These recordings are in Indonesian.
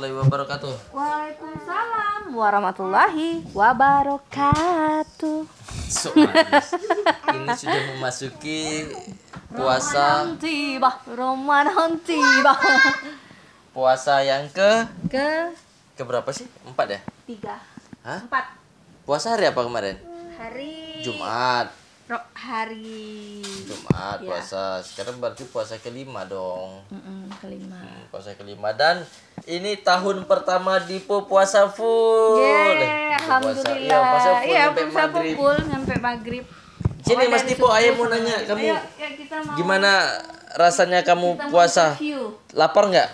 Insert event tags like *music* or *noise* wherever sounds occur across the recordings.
warahmatullahi wabarakatuh. Waalaikumsalam warahmatullahi wabarakatuh. So, ini sudah memasuki puasa tiba, Ramadan tiba. puasa yang ke Ke ke berapa sih? Empat ya? tiga, Hah? empat Puasa hari apa kemarin? hari Jumat. Hari Jumat Ya. puasa. Sekarang berarti puasa kelima dong. Mm-mm, kelima. Hmm, Puasa kelima dan ini tahun pertama Dipo puasa full. Yeay, Eh, puasa- alhamdulillah. Iya, puasa full Iya, sampai puasa maghrib. full sampai maghrib. Sini Pokoknya Mas Dipo, ayah mau nanya kamu Ayo, ya, kita mau gimana rasanya kamu kita puasa? Lapar nggak?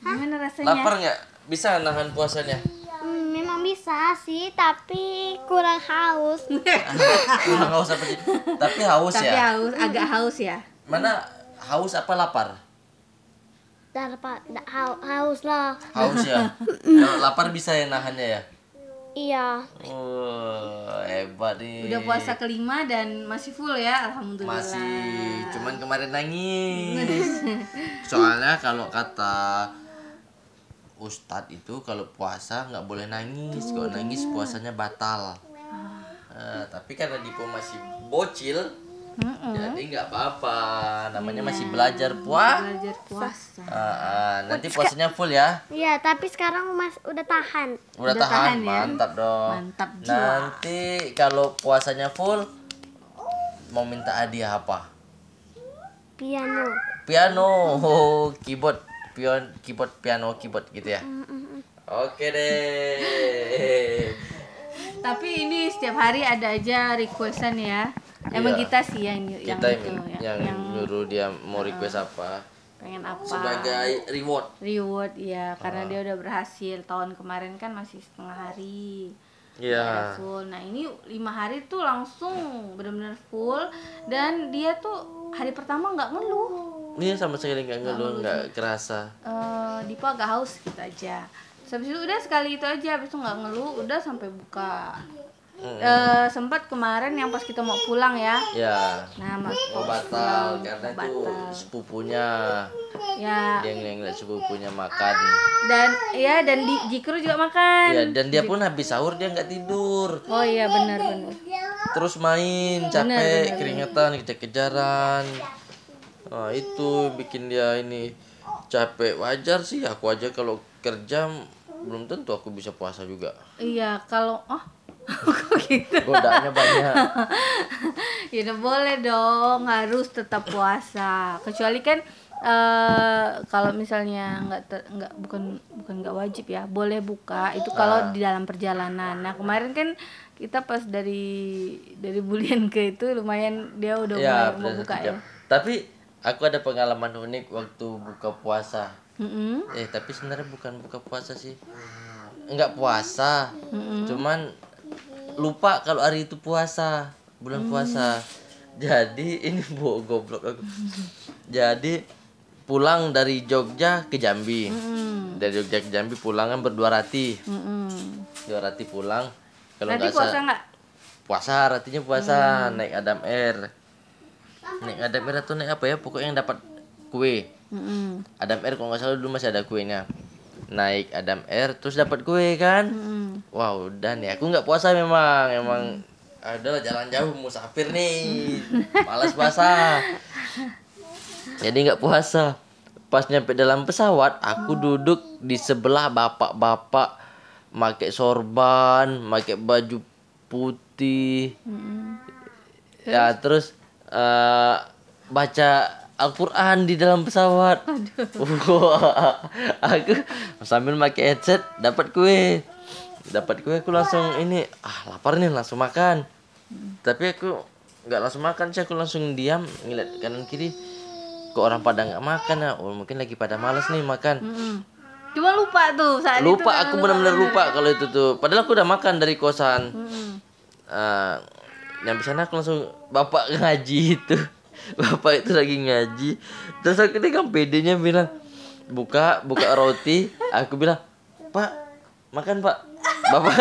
Gimana rasanya? Lapar nggak? Bisa nahan puasanya? Bisa sih, tapi kurang haus. *laughs* Kurang haus apa sih? Tapi haus Tapi ya. haus, agak haus ya. Mana haus apa lapar? Dapat da- hau- haus lah. Haus ya. *laughs* Kalau lapar bisa ya nahannya ya. Iya. Oh, hebat nih. Udah puasa kelima dan masih full ya, alhamdulillah. Masih, cuman kemarin nangis. *laughs* Soalnya kalau kata Ustadz itu kalau puasa nggak boleh nangis. Kalau nangis puasanya batal. Eh, tapi karena Dipo masih bocil, Mm-mm. jadi nggak apa-apa. Namanya masih belajar puas. Belajar puasa. Ah, ah, nanti puasanya full ya. Iya, tapi sekarang mas udah tahan. Udah, Udah tahan, tahan ya? mantap dong. Mantap jiwa. Nanti kalau puasanya full mau minta hadiah apa? Piano. Piano, oh, keyboard, pion, keyboard, piano, keyboard gitu ya. Oke deh. Tapi ini setiap hari ada aja requestan ya. Emang Iya. kita sih yang yang Kita itu yang, yang, nyuruh dia mau request apa pengen apa sebagai reward. reward ya karena Ah. dia udah berhasil tahun kemarin kan masih setengah hari Iya. full nah ini lima hari tuh langsung benar-benar full dan dia tuh hari pertama nggak ngeluh Ini sama sekali nggak ngeluh, nggak kerasa. eh Dipo agak haus gitu aja habis itu udah sekali itu aja habis itu nggak ngeluh udah sampai buka Mm. Eh, sempat kemarin yang pas kita mau pulang ya Ya, nah mas mau batal karena itu batal. sepupunya. ya Dia ngeliat sepupunya makan. dan ya dan di Jikru juga makan Ya, dan dia pun habis sahur dia nggak tidur. oh iya benar benar terus main capek keringetan kejar-kejaran nah, itu bikin dia ini capek. Wajar sih aku aja kalau kerja belum tentu aku bisa puasa juga. Iya kalau oh *laughs* kok gitu? Godaannya banyak. *laughs* Ya udah boleh dong harus tetap puasa. Kecuali kan eh kalau misalnya nggak nggak bukan bukan nggak wajib ya boleh buka. Itu kalau di dalam perjalanan. Nah kemarin kan kita pas dari dari bulian ke itu lumayan dia udah ya mulai mau buka ya. Tapi aku ada pengalaman unik waktu buka puasa. Mm-mm. eh tapi sebenarnya bukan buka puasa sih. Nggak puasa. Cuman lupa kalau hari itu puasa bulan puasa. Jadi *laughs* ini bu goblok aku. Jadi pulang dari Jogja ke Jambi. Mm-mm. dari Jogja ke Jambi pulang kan berdua rati. Mm-mm. dua rati pulang. Kalau nggak puasa nggak? Puasa ratinya puasa. Naik Adam Air naik Adam Air atau naik apa ya? Pokoknya yang dapat kue. Mm-mm. Adam Air kalau nggak salah dulu masih ada kuenya. Naik Adam Air terus dapat kue kan? Mm-mm. wow dan ya aku nggak puasa memang. Emang adalah jalan jauh musafir nih. *laughs* Malas puasa. Jadi nggak puasa. Pas nyampe dalam pesawat aku duduk di sebelah bapak-bapak. Pakai sorban pakai baju putih. Ya terus eh, baca Al-Quran di dalam pesawat. Wah, aku sambil pakai headset dapat kue. Dapat kue aku langsung ini. Ah lapar nih langsung makan. Tapi aku nggak langsung makan sih aku langsung diam ngeliat kanan kiri. Kok orang pada nggak makan ya? Oh mungkin lagi pada malas nih makan. Mm-mm. Cuma lupa tuh saat itu lupa kan aku benar-benar lupa. kalau itu tuh. Padahal aku udah makan dari kosan. Mm-mm. uh, nyampe sana aku langsung bapak ngaji itu. *laughs* Bapak itu lagi ngaji. Terus aku kan pedenya bilang buka buka roti. Aku bilang pak makan pak. Bapak.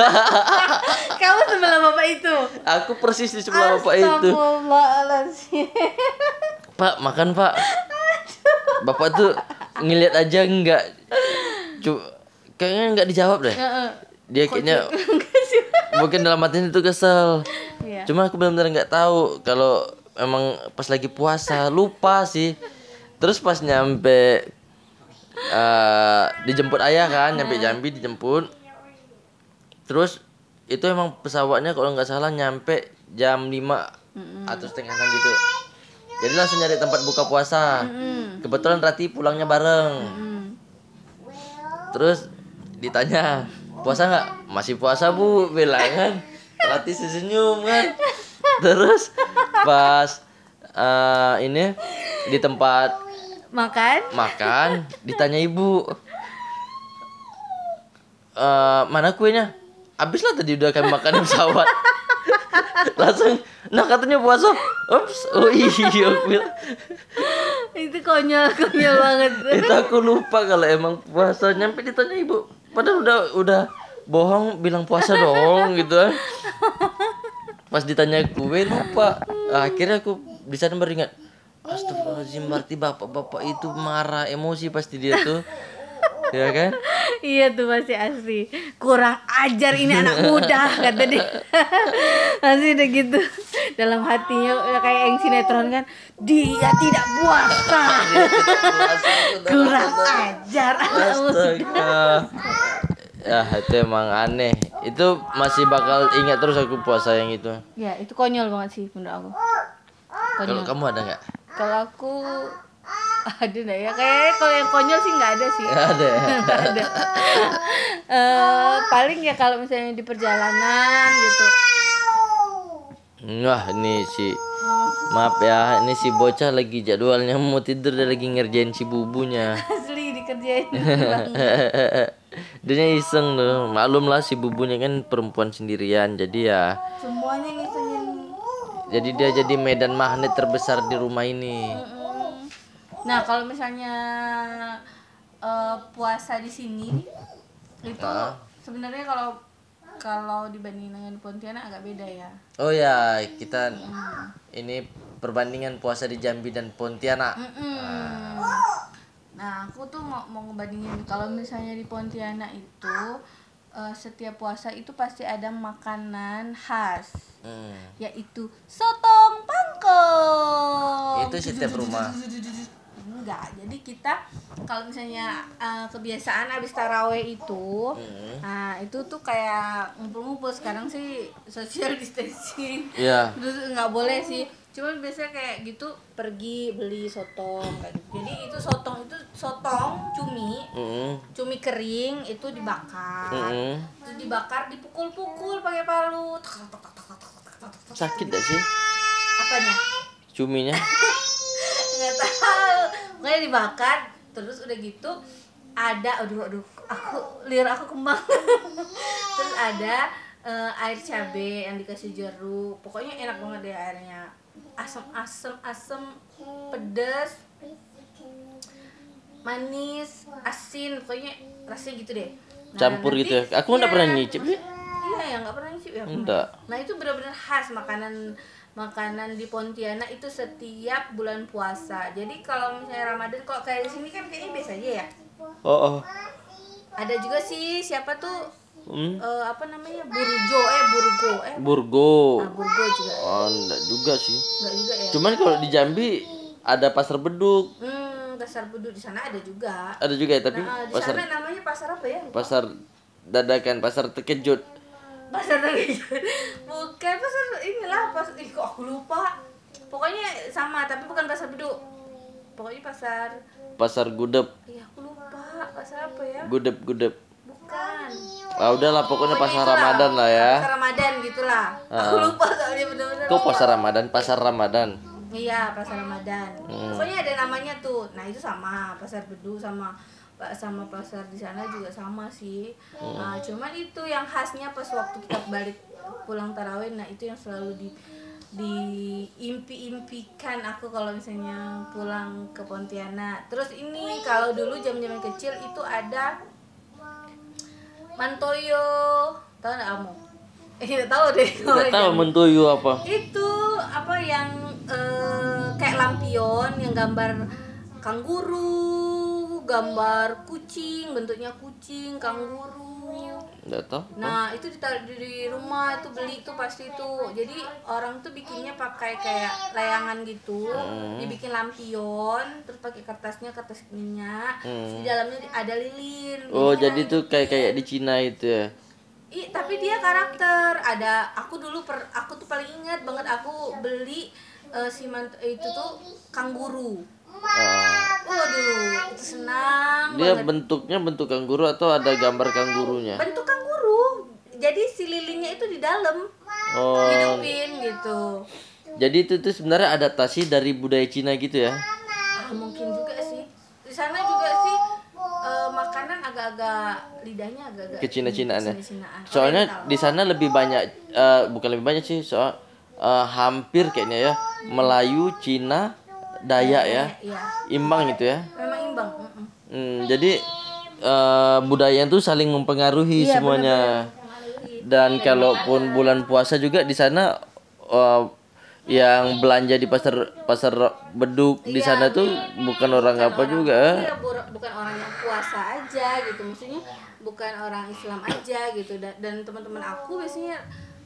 *laughs* Kamu sebelah bapak itu. aku persis di sebelah bapak itu. *laughs* Pak makan pak. Bapak tuh ngeliat aja enggak. Cu kayaknya nggak dijawab deh. Dia kayaknya mungkin dalam hatinya itu kesel Iya. cuma aku benar-benar nggak tahu kalau emang pas lagi puasa lupa sih terus pas nyampe eh, dijemput ayah kan nyampe Jambi dijemput terus itu emang pesawatnya kalau nggak salah nyampe jam 5 atau setengah enam gitu jadi langsung nyari tempat buka puasa kebetulan Rati pulangnya bareng Hmm. Terus ditanya puasa nggak? Masih puasa bu, bilang kan. Rati senyum kan. Terus pas eh, ini di tempat Makan? makan ditanya ibu "Eh, mana kuenya? Habis lah tadi udah kami makan di pesawat. Langsung, nah katanya puasa. Ups, oh iya. Itu konyol, konyol banget. itu aku lupa kalau emang puasa nyampe ditanya ibu padahal udah udah bohong bilang puasa dong *laughs* gitu kan pas ditanya kue lupa akhirnya aku di sana baru ingat Astagfirullahaladzim berarti bapak-bapak itu marah emosi pasti dia tuh ya kan iya tuh masih asli. Kurang ajar ini anak muda *laughs* kata dia. masih udah gitu. Dalam hatinya udah kayak yang sinetron kan. Dia tidak puasa. Kurang ajar anak muda. Ya itu emang aneh itu masih bakal ingat terus aku puasa yang itu Ya, itu konyol banget sih menurut aku. kalau kamu ada nggak Kalau aku ada enggak ya? Kayak kalau yang konyol sih nggak ada sih. Nggak ada ya? *laughs* Nggak ada. Eh, paling ya kalau misalnya di perjalanan gitu. Wah ini si Maaf ya ini si bocah lagi jadwalnya mau tidur dia lagi ngerjain si bubunya *laughs* Asli dikerjain. *laughs* Dia iseng tuh Maklum lah si bubunya kan perempuan sendirian Jadi ya Semuanya ngisengin. Jadi dia jadi medan magnet terbesar di rumah ini. Nah, kalau misalnya eh, puasa di sini itu Ah. sebenarnya kalau kalau dibanding dengan Pontianak agak beda ya. Oh ya kita Ini perbandingan puasa di Jambi dan Pontianak. Nah, aku tuh mau mau ngebandingin kalau misalnya di Pontianak itu eh, setiap puasa itu pasti ada makanan khas Hmm. yaitu sotong pangkong. Itu setiap rumah Enggak, jadi kita kalau misalnya eh, kebiasaan habis taraweh itu, Hmm. nah itu tuh kayak ngumpul-ngumpul sekarang sih social distancing. Iya Terus nggak boleh sih cuman biasanya kayak gitu pergi beli sotong kayak gitu. jadi itu sotong itu sotong cumi. Mm. cumi kering itu dibakar. Mm. itu dibakar dipukul-pukul pakai palu. Sakit gak sih? Apanya? Cuminya? *laughs* Nggak tahu. Pokoknya dibakar terus udah gitu ada aduh aduh aku lir aku kembang. *laughs* Terus ada uh, air cabai yang dikasih jeruk. Pokoknya enak banget deh airnya asam asam asam pedas manis asin pokoknya rasanya gitu deh. Nah, Campur nanti- gitu ya? Aku nggak iya, pernah nyicip sih. Iya ya nggak pernah nyicip ya. Enggak Nah itu benar-benar khas makanan makanan di Pontianak itu setiap bulan puasa. Jadi kalau misalnya Ramadan kalau kayak di sini kan kayaknya biasa aja ya. Oh oh. Ada juga sih siapa tuh Hmm. eh, apa namanya Burjo eh Burgo eh Burgo ah, Burgo juga Oh enggak juga sih enggak juga ya. Cuman kalau di Jambi ada pasar beduk. Hmm pasar beduk di sana ada juga. Ada juga ya, tapi Nah, di pasar sana namanya pasar apa ya? pasar dadakan, pasar terkejut. Pasar terkejut. Bukan pasar inilah pas ih kok aku lupa. Pokoknya sama tapi bukan pasar beduk. Pokoknya pasar Pasar gudep, Iya aku lupa pasar apa ya? gudep, gudep. Bukan. Ah udahlah pokoknya pasar itulah, Ramadan lah ya. Pasar Ramadan gitulah. Aku Ah. lupa soalnya bener-bener. Kok pasar Ramadan, pasar Ramadan. Iya pasar Ramadan. Hmm. Pokoknya ada namanya tuh. Nah itu sama pasar Bedu sama sama pasar di sana juga sama sih. Hmm. Nah, cuman itu yang khasnya pas waktu kita balik pulang tarawih. Nah itu yang selalu di diimpi-impikan aku kalau misalnya pulang ke Pontianak. Terus ini kalau dulu jam-jam kecil itu ada Mantoyo, tahu nggak kamu? Eh, nggak tahu deh. Enggak tahu mentuyu apa. itu apa yang eh, kayak lampion yang gambar kanguru gambar kucing bentuknya kucing kanguru Tahu. Nah itu ditaruh di, rumah itu beli tuh pasti tuh. Jadi orang tuh bikinnya pakai kayak layangan gitu, dibikin lampion, terus pakai kertasnya kertas minyak, terus di dalamnya ada lilin. Oh, jadi tuh kayak kayak di Cina itu ya. Ih, tapi dia karakter. Ada aku dulu per aku tuh paling ingat banget aku beli eh, si itu tuh kanguru. Waduh, itu senang Dia banget. bentuknya bentuk kanguru atau ada gambar kanggurunya? Bentuk kanguru. Jadi si lilinnya itu di dalam Oh, hidupin gitu. jadi itu tuh sebenarnya adaptasi dari budaya Cina gitu ya? Ah, mungkin juga sih. Di sana juga sih eh, makanan agak-agak lidahnya agak-agak ya? Cina-cinaan. Soalnya Oriental. di sana lebih banyak, eh, bukan lebih banyak sih, soal eh, hampir kayaknya ya Melayu, Cina, Dayak ya, Iya, imbang gitu ya. memang imbang. Hmm, jadi eh, budaya itu saling mempengaruhi Iya, semuanya. Dan kalaupun bulan puasa juga di sana eh, yang belanja di pasar pasar beduk di sana tuh bukan orang apa juga. ya. Iya, bu- bukan orang yang puasa aja gitu. Maksudnya bukan orang Islam aja gitu. Dan, dan teman-teman aku biasanya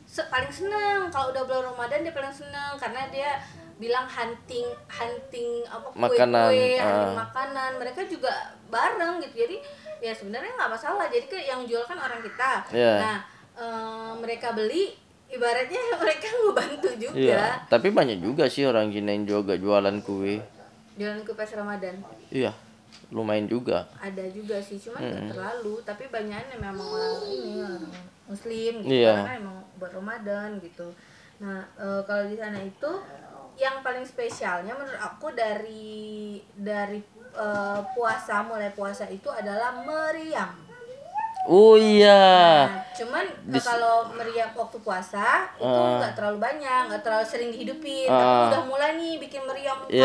se- paling seneng kalau udah bulan Ramadan dia paling seneng karena dia bilang hunting hunting apa Makanan, kue-kue, ah. hunting makanan. Mereka juga bareng gitu. Jadi ya sebenarnya nggak masalah. Jadi kan yang jual kan orang kita. Iya. Nah, eh, mereka beli ibaratnya *laughs* mereka ngebantu juga. Iya, tapi banyak juga sih orang Cina yang juga jualan kue. Jualan kue pas Ramadan. Iya, lumayan juga. ada juga sih cuman nggak terlalu tapi banyaknya memang orang ini orang muslim gitu Iya. karena emang buat Ramadan gitu nah eh, kalau di sana itu yang paling spesialnya menurut aku dari dari eh, puasa mulai puasa itu adalah meriam Oh iya. nah, cuman eh, kalau meriam waktu puasa itu nggak terlalu banyak nggak terlalu sering dihidupin tapi udah mulai nih bikin meriam itu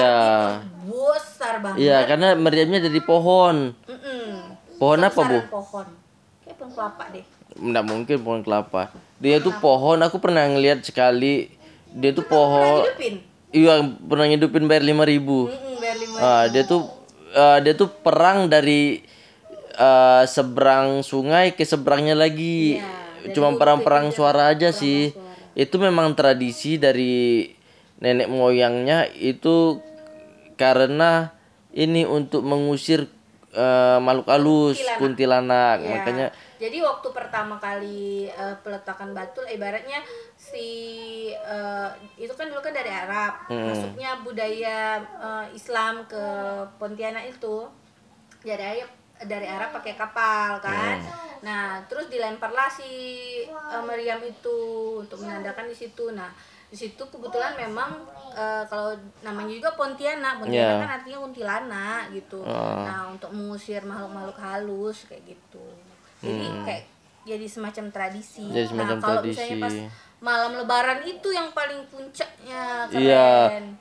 besar banget Iya, karena meriamnya dari pohon. Mm-mm. Pohon apa, Bu? Besaran pohon kayak pohon kelapa deh Nggak mungkin pohon kelapa. Dia tuh pohon, aku pernah ngeliat sekali. Dia tuh pohon. Iya, pernah ngidupin bayar lima ribu. Bayar lima Ah, dia tuh eh, dia tuh perang dari eh, seberang sungai ke seberangnya lagi. Cuma perang-perang suara aja sih. Itu memang tradisi dari nenek moyangnya itu karena ini untuk mengusir eh, makhluk halus, kuntilanak. Ya. Makanya jadi waktu pertama kali eh, peletakan batu ibaratnya si eh, itu kan dulu kan dari Arab. Masuknya budaya eh, Islam ke Pontianak itu. Dari Arab dari Arab pakai kapal kan? Nah terus dilemparlah si eh, Meriam itu untuk menandakan di situ. Nah di situ kebetulan memang eh, kalau namanya juga Pontianak Pontianak Iya. kan artinya kuntilanak gitu nah untuk mengusir makhluk-makhluk halus kayak gitu jadi kayak jadi semacam tradisi Hmm. Jadi semacam nah kalau tradisi. misalnya pas malam lebaran itu yang paling puncaknya keren Iya,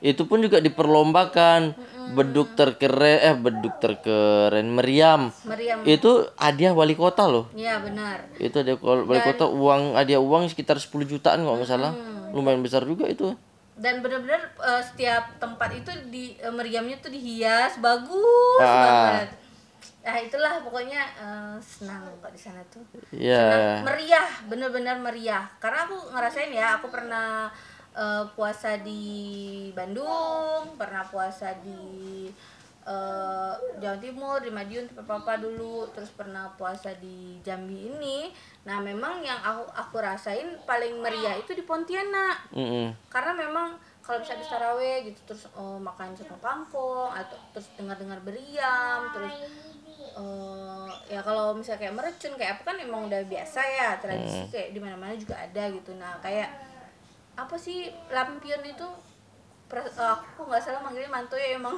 itu pun juga diperlombakan beduk terkeren eh beduk terkeren meriam. meriam Itu hadiah wali kota loh. iya benar Itu ada wali kota uang hadiah uang sekitar 10 jutaan kalau nggak salah. Lumayan besar juga itu. dan benar-benar eh, setiap tempat itu di eh, meriamnya tuh dihias bagus Ah. banget nah itulah pokoknya eh, senang kok di sana tuh Iya. meriah bener-bener meriah karena aku ngerasain ya aku pernah eh, puasa di Bandung pernah puasa di eh, Jawa Timur di Madiun tempat papa dulu terus pernah puasa di Jambi ini. Nah memang yang aku aku rasain paling meriah itu di Pontianak. Mm-mm. karena memang kalau bisa di taraweh gitu terus oh, makan satu kangkung atau terus dengar-dengar beriam terus eh, ya kalau misalnya kayak merecun kayak apa kan emang udah biasa ya tradisi kayak di mana-mana juga ada gitu. Nah kayak apa sih lampion itu aku nggak salah manggilnya mantu ya emang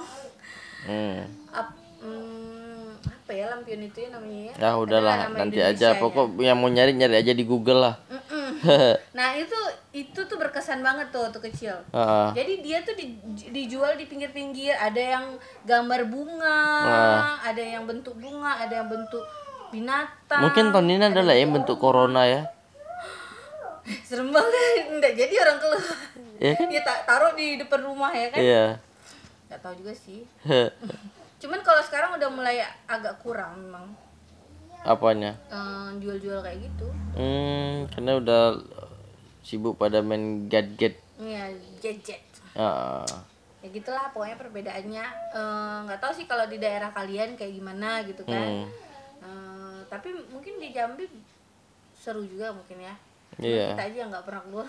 Hmm. ap, hmm, apa ya lampion itu ya namanya ya Ya udahlah, nanti aja. Pokok yang mau nyari nyari aja di Google lah. Mm-mm. *laughs* nah itu itu tuh berkesan banget tuh waktu kecil Heeh. Jadi dia tuh di- dijual di pinggir-pinggir, ada yang gambar bunga, ada yang bentuk bunga, ada yang bentuk binatang. Mungkin tahun ini adalah yang bentuk corona ya. Serem banget, enggak jadi orang keluar. Iya kan? Dia ta- taruh di depan rumah ya kan? Iya. Gak tahu juga sih. *laughs* cuman kalau sekarang udah mulai agak kurang memang Apanya? eh, jual-jual kayak gitu Hmm, karena udah sibuk pada main gadget. iya gadget Ah, ya gitulah pokoknya perbedaannya Eh, nggak tahu sih kalau di daerah kalian kayak gimana gitu kan Hmm. Eh, tapi mungkin di Jambi seru juga mungkin ya Iya. kita aja nggak pernah keluar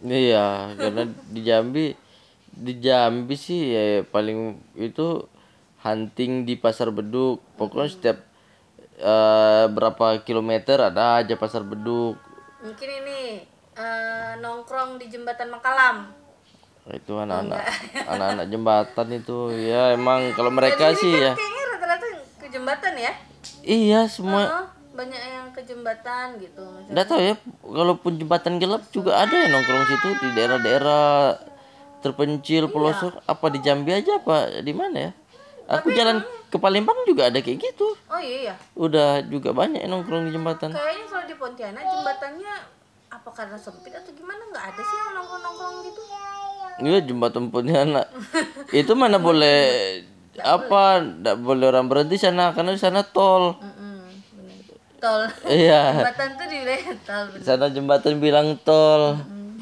Iya, karena di Jambi di Jambi sih ya paling itu hunting di pasar beduk. Pokoknya setiap eh, berapa kilometer ada aja pasar beduk. mungkin ini eh, nongkrong di jembatan Makalam Itu anak-anak anak-anak jembatan itu ya *laughs* emang kalau mereka sih ya. kayaknya rata-rata ke jembatan ya Iya semua. Oh, banyak yang ke jembatan gitu. Nggak tahu ya, kalaupun jembatan gelap juga ada yang nongkrong situ di daerah-daerah terpencil pelosok. Apa di Jambi aja apa di mana ya? Aku jalan ke Palembang juga ada kayak gitu. oh iya ya Udah juga banyak yang nongkrong di jembatan. kayaknya kalau di Pontianak jembatannya apa karena sempit atau gimana nggak ada sih yang nongkrong-nongkrong gitu Iya jembatan Pontianak. Itu mana boleh apa? Nggak boleh orang berhenti sana karena di sana tol. Mm-mm, bener. Tol Iya. jembatan tuh di wilayah tol bener. Sana jembatan bilang tol.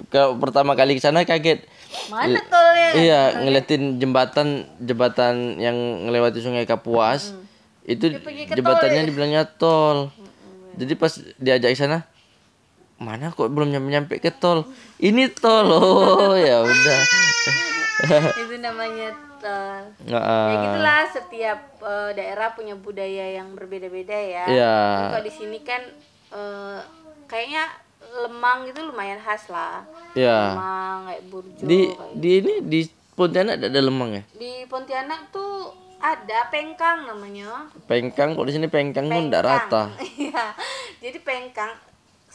Kalau pertama kali ke sana kaget. mana tolnya Iya, ngeliatin jembatan jembatan yang ngelewati Sungai Kapuas. Itu pergi ke jembatannya tol ya? dibilangnya tol. Jadi pas diajak ke sana, mana kok belum nyampe nyampe ke tol? Ini tol. Oh, ya udah. *laughs* itu namanya tol Nggak, ya ah. gitulah setiap eh, daerah punya budaya yang berbeda-beda ya Iya. kalau di sini kan eh, kayaknya lemang itu lumayan khas lah Ya. lemang kayak burjo Di kayak di ini di Pontianak ada lemang ya? di Pontianak tuh ada pengkang namanya Pengkang kok di sini pengkang pun enggak rata. *laughs* iya jadi pengkang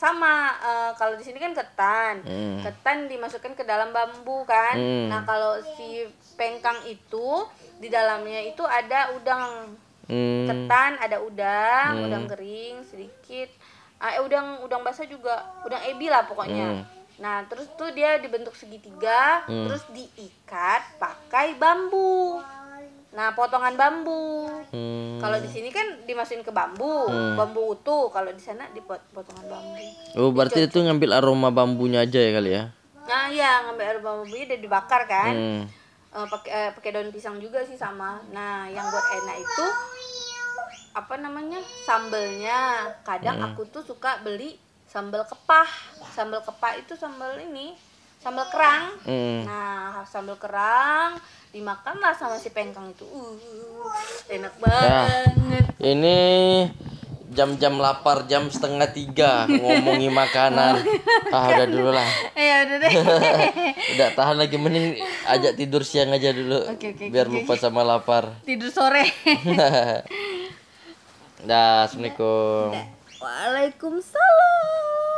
sama eh, kalau di sini kan ketan Hmm. ketan dimasukkan ke dalam bambu kan Hmm. nah kalau si pengkang itu di dalamnya itu ada udang Hmm. ketan ada udang udang kering sedikit ah, eh, udang udang basah juga udang ebi lah pokoknya Hmm. nah terus tuh dia dibentuk segitiga terus diikat pakai bambu nah potongan bambu. Hmm. kalau di sini kan dimasukin ke bambu bambu utuh. Kalau di sana dipot potongan bambu. Oh, berarti itu ngambil aroma bambunya aja ya kali ya? nah iya ngambil air bambunya dan dibakar kan. Hmm. Eh, pakai eh, pakai daun pisang juga sih sama. Nah yang buat enak itu apa namanya sambelnya. Kadang Hmm. aku tuh suka beli sambal kepah. Sambal kepah itu sambal ini sambal kerang Hmm. nah sambal kerang dimakanlah sama si pengkang itu uh enak banget Ini jam-jam lapar jam setengah tiga ngomongin *laughs* makanan. Ah udah dulu lah. ya udah deh *laughs* Udah tahan lagi mending ajak tidur siang aja dulu. Oke, oke, biar oke, lupa sama lapar. tidur sore *laughs* Dah, assalamualaikum. Waalaikumsalam